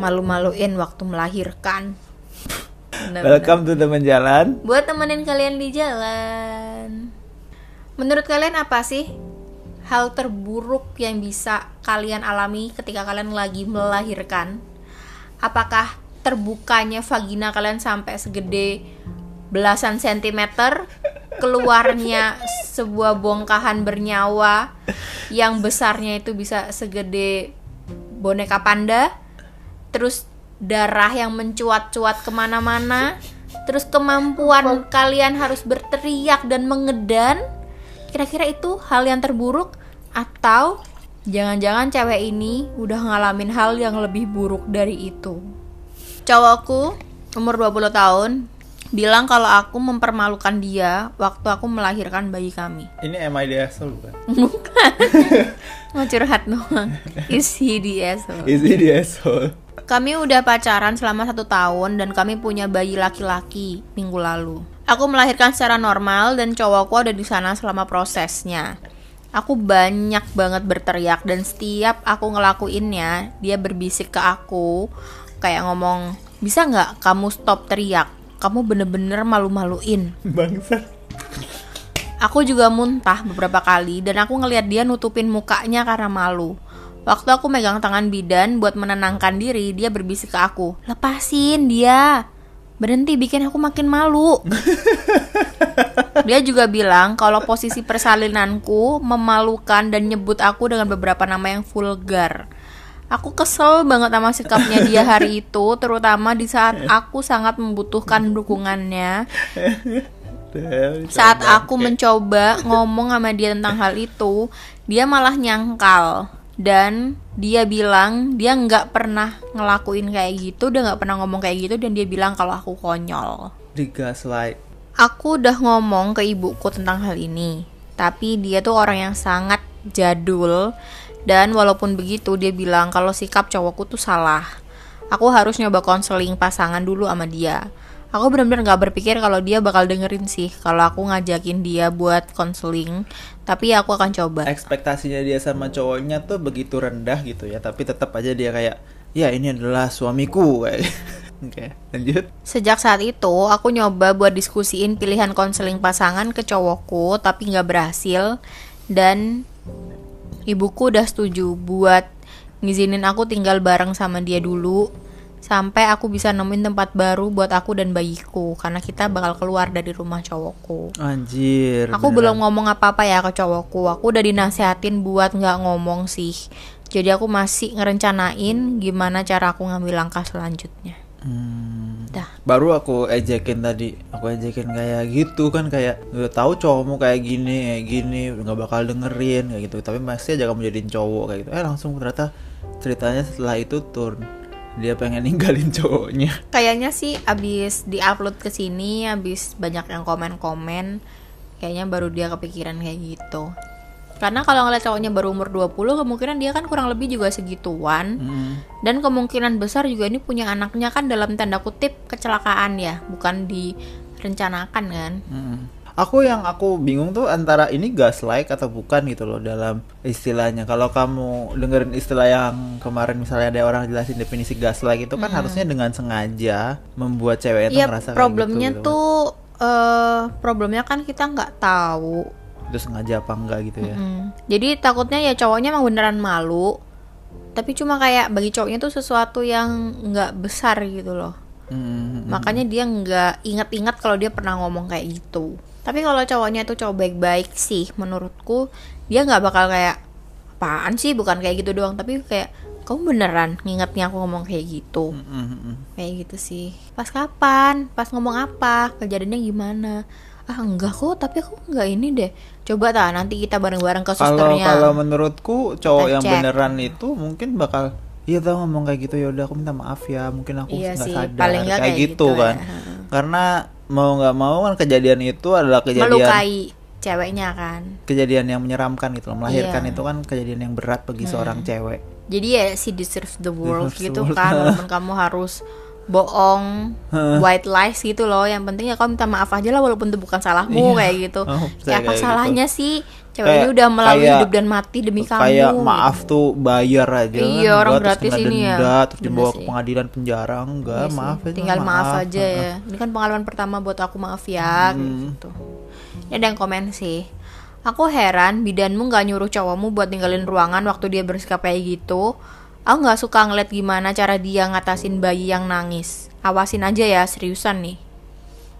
malu-maluin waktu melahirkan. Bener-bener. Welcome to teman jalan. Buat temenin kalian di jalan. Menurut kalian apa sih hal terburuk yang bisa kalian alami ketika kalian lagi melahirkan? Apakah terbukanya vagina kalian sampai segede belasan sentimeter? Keluarnya sebuah bongkahan bernyawa yang besarnya itu bisa segede boneka panda? Terus darah yang mencuat-cuat ke mana-mana? Terus kemampuan kalian harus berteriak dan mengedan? Kira-kira itu hal yang terburuk atau jangan-jangan cewek ini udah ngalamin hal yang lebih buruk dari itu. Cowokku umur 20 tahun bilang kalau aku mempermalukan dia waktu aku melahirkan bayi kami. Ini asshole bukan? Bukan. Mau curhat doang. Is he the asshole? Is he the asshole? Kami udah pacaran selama satu tahun dan kami punya bayi laki-laki minggu lalu. Aku melahirkan secara normal dan cowokku ada di sana selama prosesnya. Aku banyak banget berteriak dan setiap aku ngelakuinnya, dia berbisik ke aku kayak ngomong, bisa nggak kamu stop teriak? Kamu bener-bener malu-maluin. Bangsa. Aku juga muntah beberapa kali dan aku ngelihat dia nutupin mukanya karena malu. Waktu aku megang tangan bidan buat menenangkan diri, dia berbisik ke aku, "Lepasin dia. Berhenti bikin aku makin malu." dia juga bilang kalau posisi persalinanku memalukan dan nyebut aku dengan beberapa nama yang vulgar. Aku kesel banget sama sikapnya dia hari itu, terutama di saat aku sangat membutuhkan dukungannya. Saat aku mencoba ngomong sama dia tentang hal itu, dia malah nyangkal dan dia bilang dia nggak pernah ngelakuin kayak gitu, dia nggak pernah ngomong kayak gitu dan dia bilang kalau aku konyol. Di gaslight. Aku udah ngomong ke ibuku tentang hal ini, tapi dia tuh orang yang sangat jadul dan walaupun begitu dia bilang kalau sikap cowokku tuh salah. Aku harus nyoba konseling pasangan dulu sama dia. Aku benar-benar nggak berpikir kalau dia bakal dengerin sih kalau aku ngajakin dia buat konseling, tapi aku akan coba. Ekspektasinya dia sama cowoknya tuh begitu rendah gitu ya, tapi tetap aja dia kayak, ya ini adalah suamiku kayak. Oke, lanjut. Sejak saat itu, aku nyoba buat diskusiin pilihan konseling pasangan ke cowokku, tapi nggak berhasil. Dan ibuku udah setuju buat ngizinin aku tinggal bareng sama dia dulu sampai aku bisa nemuin tempat baru buat aku dan bayiku karena kita bakal keluar dari rumah cowokku. Anjir. Aku beneran. belum ngomong apa-apa ya ke cowokku. Aku udah dinasehatin buat nggak ngomong sih. Jadi aku masih ngerencanain gimana cara aku ngambil langkah selanjutnya. Hmm. Dah. Baru aku ejekin tadi, aku ejekin kayak gitu kan kayak udah tahu cowokmu kayak gini, kayak gini, nggak bakal dengerin kayak gitu. Tapi masih aja kamu jadiin cowok kayak gitu. Eh langsung ternyata ceritanya setelah itu turn dia pengen ninggalin cowoknya. Kayaknya sih abis diupload ke sini, abis banyak yang komen-komen, kayaknya baru dia kepikiran kayak gitu. Karena kalau ngeliat cowoknya baru umur 20, kemungkinan dia kan kurang lebih juga segituan. Hmm. Dan kemungkinan besar juga ini punya anaknya kan dalam tanda kutip kecelakaan ya, bukan direncanakan kan. Mm. Aku yang aku bingung tuh antara ini gaslight atau bukan gitu loh dalam istilahnya. Kalau kamu dengerin istilah yang kemarin misalnya ada orang jelasin definisi gaslight itu kan harusnya dengan sengaja membuat cewek itu ngerasa kayak problemnya gitu, gitu tuh eh problemnya kan kita nggak tahu. itu sengaja apa enggak gitu ya. Hmm. Jadi takutnya ya cowoknya emang beneran malu. Tapi cuma kayak bagi cowoknya tuh sesuatu yang nggak besar gitu loh. Hmm. Makanya dia nggak ingat-ingat kalau dia pernah ngomong kayak gitu. Tapi kalau cowoknya tuh cowok baik-baik sih, menurutku dia nggak bakal kayak apaan sih, bukan kayak gitu doang. Tapi kayak kamu beneran ngingetnya aku ngomong kayak gitu, Mm, mm, mm. kayak gitu sih. Pas kapan? Pas ngomong apa? Kejadiannya gimana? Ah enggak kok, tapi aku nggak ini deh. Coba tak nanti kita bareng-bareng ke Kalau susternya. kalau menurutku cowok Kita yang cek. beneran itu mungkin bakal Iya tau ngomong kayak gitu ya udah aku minta maaf ya mungkin aku Iya nggak sadar paling nggak kayak, kayak gitu, gitu kan ya. karena mau nggak mau kan kejadian itu adalah kejadian melukai ceweknya kan. kejadian yang menyeramkan gitu loh melahirkan. Hmm. itu kan kejadian yang berat bagi seorang cewek Jadi ya si deserves the world Deserves the gitu world. kan, walaupun kamu harus bohong white lies gitu loh. Yang penting ya kau minta maaf aja lah walaupun itu bukan salahmu Iya. kayak gitu. Oh, ya apa kayak gitu. salahnya sih? Cewek Kayak- ini udah melalui kayak- hidup dan mati demi kamu. kayak gitu. maaf tuh bayar aja. Iya, orang enggak, terus gratis ini ya. denda, terus Bener dibawa ke pengadilan penjara. Enggak Iya maaf aja tinggal maaf, aja ya. Ini kan pengalaman pertama buat aku maaf ya kayak Hmm. gitu. Ini ada yang komen sih. Aku heran bidanmu nggak nyuruh cowokmu buat tinggalin ruangan waktu dia bersikap kayak gitu aku nggak suka ngeliat gimana cara dia ngatasin bayi yang nangis awasin aja ya seriusan nih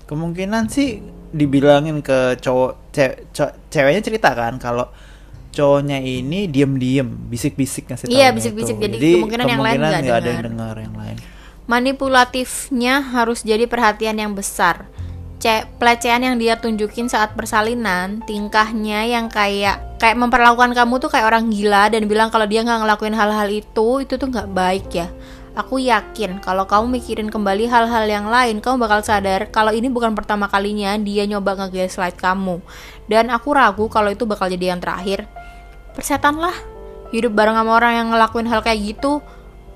kemungkinan sih dibilangin ke cowok ce- ce- ceweknya cerita kan kalau cowoknya ini diem-diem bisik-bisik ngasih Iya, taunya bisik-bisik. itu. Jadi kemungkinan yang lain nggak ada yang dengar. yang lain manipulatifnya harus jadi perhatian yang besar Ce pelecehan yang dia tunjukin saat persalinan tingkahnya yang kayak kayak memperlakukan kamu tuh kayak orang gila dan bilang kalau dia nggak ngelakuin hal-hal itu itu tuh nggak baik ya. Aku yakin kalau kamu mikirin kembali hal-hal yang lain kamu bakal sadar kalau ini bukan pertama kalinya dia nyoba nge-gaslight kamu. Dan aku ragu kalau itu bakal jadi yang terakhir. Persetan lah hidup bareng sama orang yang ngelakuin hal kayak gitu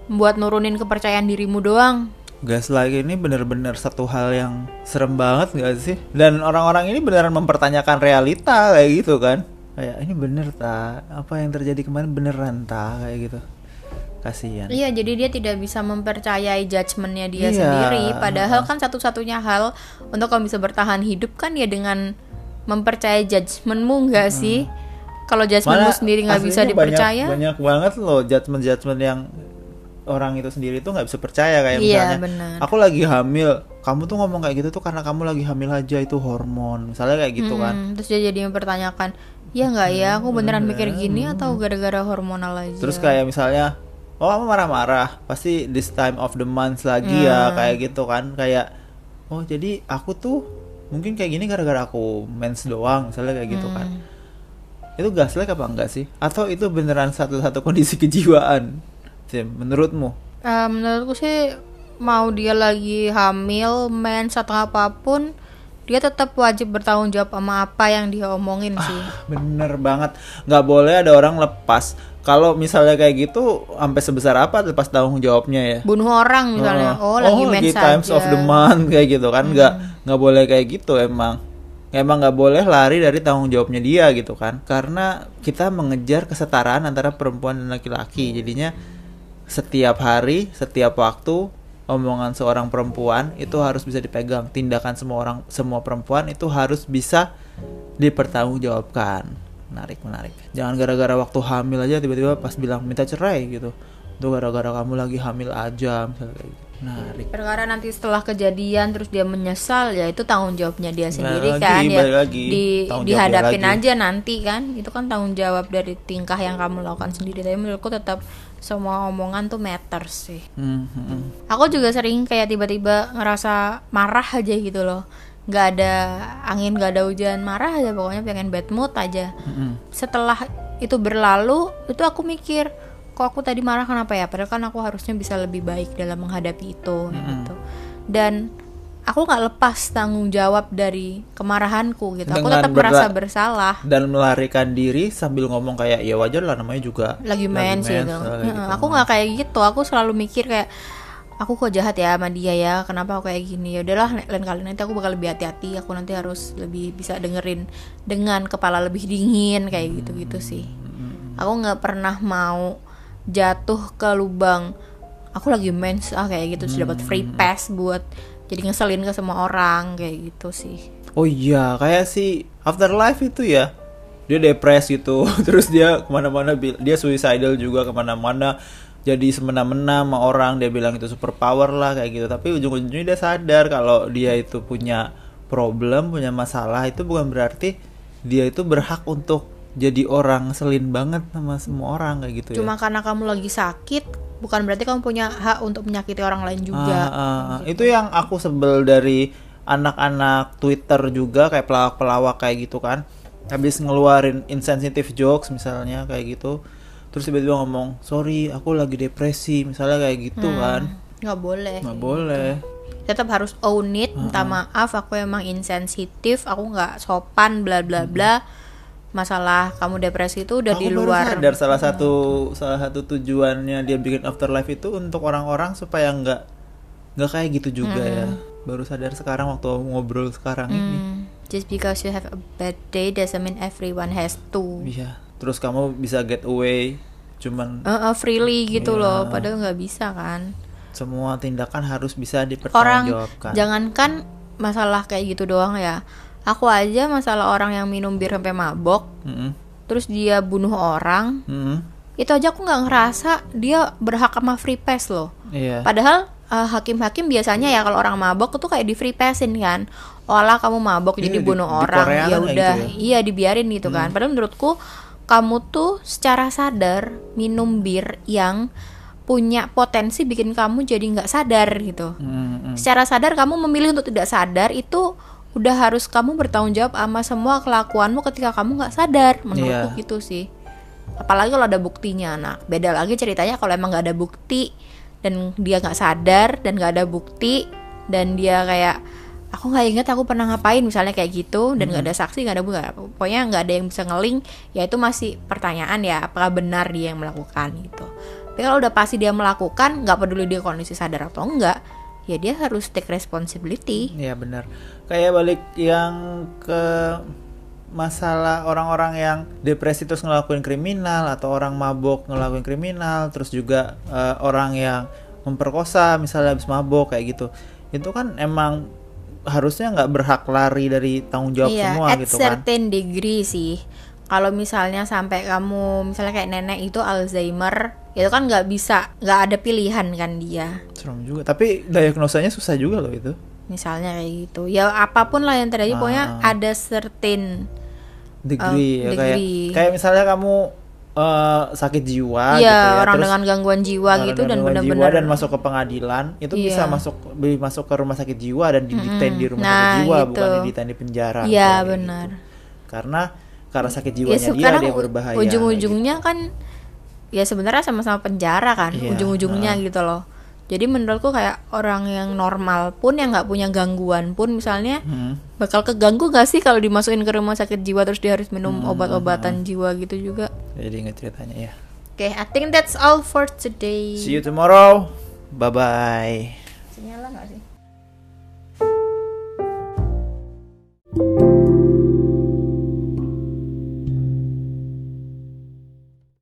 buat nurunin kepercayaan dirimu doang. Gaslight ini bener-bener satu hal yang serem banget gak sih? Dan orang-orang ini beneran mempertanyakan realita kayak gitu kan? Kayak ini bener tak? Apa yang terjadi kemarin beneran tak? Kayak gitu. Kasihan. Iya, jadi dia tidak bisa mempercayai judgementnya dia Iya. sendiri. Padahal kan satu-satunya hal untuk kamu bisa bertahan hidup kan ya dengan mempercayai judgementmu nggak sih? Kalau judgementmu sendiri nggak bisa aslinya banyak- dipercaya, Banyak, banget loh judgement-judgement yang orang itu sendiri tuh nggak bisa percaya kayak Iya, misalnya benar. aku lagi hamil kamu tuh ngomong kayak gitu tuh karena kamu lagi hamil aja itu hormon. Misalnya kayak gitu kan. Hmm, terus dia jadi mempertanyakan, ya nggak ya, aku beneran mikir gini atau gara-gara hormonal aja? terus kayak misalnya oh kamu marah-marah pasti this time of the month lagi ya Hmm. kayak gitu kan. Kayak oh jadi aku tuh mungkin kayak gini gara-gara aku mens doang misalnya kayak gitu kan. Hmm. itu gaslight apa enggak sih? Atau itu beneran satu-satu kondisi kejiwaan? Sim, menurutmu? Eh, menurutku sih mau dia lagi hamil, mens atau apa pun, dia tetap wajib bertanggung jawab sama apa yang dia omongin sih. bener banget. Nggak boleh ada orang lepas. Kalau misalnya kayak gitu sampai sebesar apa lepas tanggung jawabnya ya? Bunuh orang misalnya, oh, Oh, lagi oh, mens times aja. of the month kayak gitu kan. Nggak nggak boleh kayak gitu emang. Emang nggak boleh lari dari tanggung jawabnya dia gitu kan. Karena kita mengejar kesetaraan antara perempuan dan laki-laki. Jadinya setiap hari setiap waktu omongan seorang perempuan itu harus bisa dipegang. Tindakan semua orang semua perempuan itu harus bisa dipertanggungjawabkan. Menarik menarik. Jangan gara-gara waktu hamil aja tiba-tiba pas bilang minta cerai gitu. Itu gara-gara kamu lagi hamil aja misalnya kayak gitu. Menarik. Perkara nanti setelah kejadian terus dia menyesal ya itu tanggung jawabnya dia sendiri lagi, kan ya. lagi. di dihadapin lagi. aja nanti kan. Itu kan tanggung jawab dari tingkah yang kamu lakukan sendiri. Tapi menurutku tetap semua omongan tuh matters sih. Hmm, hmm, hmm. aku juga sering kayak tiba-tiba ngerasa marah aja gitu loh. Nggak ada angin nggak ada hujan marah aja. Pokoknya pengen bad mood aja. Hmm, setelah itu berlalu itu aku mikir kok aku tadi marah? Kenapa ya? Padahal kan aku harusnya bisa lebih baik dalam menghadapi itu gitu. Dan aku nggak lepas tanggung jawab dari kemarahanku gitu. Aku Dengan tetap berla- merasa bersalah. dan melarikan diri sambil ngomong kayak ya wajar lah namanya juga lagi mens gitu. kayak Heeh, aku nggak kayak gitu. Aku selalu mikir kayak aku kok jahat ya sama dia ya? Kenapa aku kayak gini? Ya udahlah lain kali nanti aku bakal lebih hati-hati. Aku nanti harus lebih bisa dengerin dengan kepala lebih dingin kayak gitu gitu sih. Aku nggak pernah mau jatuh ke lubang aku lagi mens ah kayak gitu. Terus dapat free pass buat jadi ngeselin ke semua orang kayak gitu sih. Oh iya kayak si afterlife itu ya. Dia depres gitu. Terus dia ke mana-mana dia suicidal juga ke mana-mana. Jadi semena-mena sama orang dia bilang itu super power lah kayak gitu. Tapi ujung-ujungnya dia sadar kalau dia itu punya problem punya masalah. Itu bukan berarti dia itu berhak untuk jadi orang selin banget sama semua orang kayak gitu cuma karena kamu lagi sakit bukan berarti kamu punya hak untuk menyakiti orang lain ya juga. Ah, ah, itu yang aku sebel dari anak-anak Twitter juga kayak pelawak-pelawak kayak gitu kan. Habis ngeluarin insensitive jokes misalnya kayak gitu. Terus tiba-tiba ngomong sorry aku lagi depresi misalnya kayak gitu kan. nggak boleh nggak boleh. Tetap harus own it minta maaf aku emang insensitif aku nggak sopan bla bla bla masalah kamu depresi itu udah aku di baru luar. sadar salah satu salah satu tujuannya dia bikin afterlife itu untuk orang-orang supaya nggak nggak kayak gitu juga ya. Baru sadar sekarang waktu ngobrol sekarang ini. Hmm, just because you have a bad day doesn't mean everyone has to. Iya terus kamu bisa get away cuman Eh, eh, freely gitu Iya. loh padahal nggak bisa kan. Semua tindakan harus bisa orang dipertanggungjawabkan jangankan masalah kayak gitu doang ya aku aja masalah orang yang minum bir sampai mabok Mm-mm. terus dia bunuh orang Mm-mm. itu aja aku nggak ngerasa dia berhak sama free pass loh iya Padahal eh, hakim-hakim biasanya ya kalau orang mabok itu kayak di free passin kan. Olah kamu mabok Iya, jadi di- bunuh di orang ya udah gitu Hmm. iya dibiarin gitu kan. Padahal menurutku kamu tuh secara sadar minum bir yang punya potensi bikin kamu jadi nggak sadar gitu. Mm-mm. Secara sadar kamu memilih untuk tidak sadar itu udah harus kamu bertanggung jawab sama semua kelakuanmu ketika kamu nggak sadar menurutku Iya. gitu sih. Apalagi kalau ada buktinya. Nah beda lagi ceritanya kalau emang nggak ada bukti dan dia nggak sadar dan nggak ada bukti dan dia kayak aku nggak ingat aku pernah ngapain misalnya kayak gitu dan nggak ada saksi nggak ada bukti. Pokoknya nggak ada yang bisa ngeling ya itu masih pertanyaan ya apakah benar dia yang melakukan gitu. Tapi kalau udah pasti dia melakukan nggak peduli dia kondisi sadar atau enggak ya dia harus take responsibility. Iya benar. Kayak balik yang ke masalah orang-orang yang depresi terus ngelakuin kriminal atau orang mabok ngelakuin kriminal terus juga eh, orang yang memperkosa misalnya habis mabok kayak gitu. Itu kan emang harusnya nggak berhak lari dari tanggung jawab iya semua at gitu kan. certain degree sih. Kalau misalnya sampai kamu misalnya kayak nenek itu Alzheimer itu kan nggak bisa nggak ada pilihan kan dia serem juga tapi diagnosanya susah juga loh itu misalnya kayak gitu ya apa pun lah yang terjadi pokoknya Ah. ada certain degree Oh, ya kayak degree. kayak misalnya kamu eh, sakit jiwa ya gitu ya orang terus dengan gangguan jiwa orang gitu dan benar-benar dan masuk ke pengadilan itu Iya. bisa masuk bi- masuk ke rumah sakit jiwa dan didetain di rumah Nah, sakit jiwa gitu. bukan didetain di penjara Iya, kayak gitu. benar. karena karena sakit ya jiwanya dia sekarang dia berbahaya ujung-ujungnya kan ya sebenarnya sama-sama penjara kan Iya, ujung-ujungnya gitu loh. Jadi menurutku kayak orang yang normal pun yang nggak punya gangguan pun misalnya Hmm. bakal keganggu gak sih kalau dimasukin ke rumah sakit jiwa terus dia harus minum Hmm, obat-obatan jiwa gitu juga? Jadi ingat ceritanya ya oke I think that's all for today. See you tomorrow. Bye bye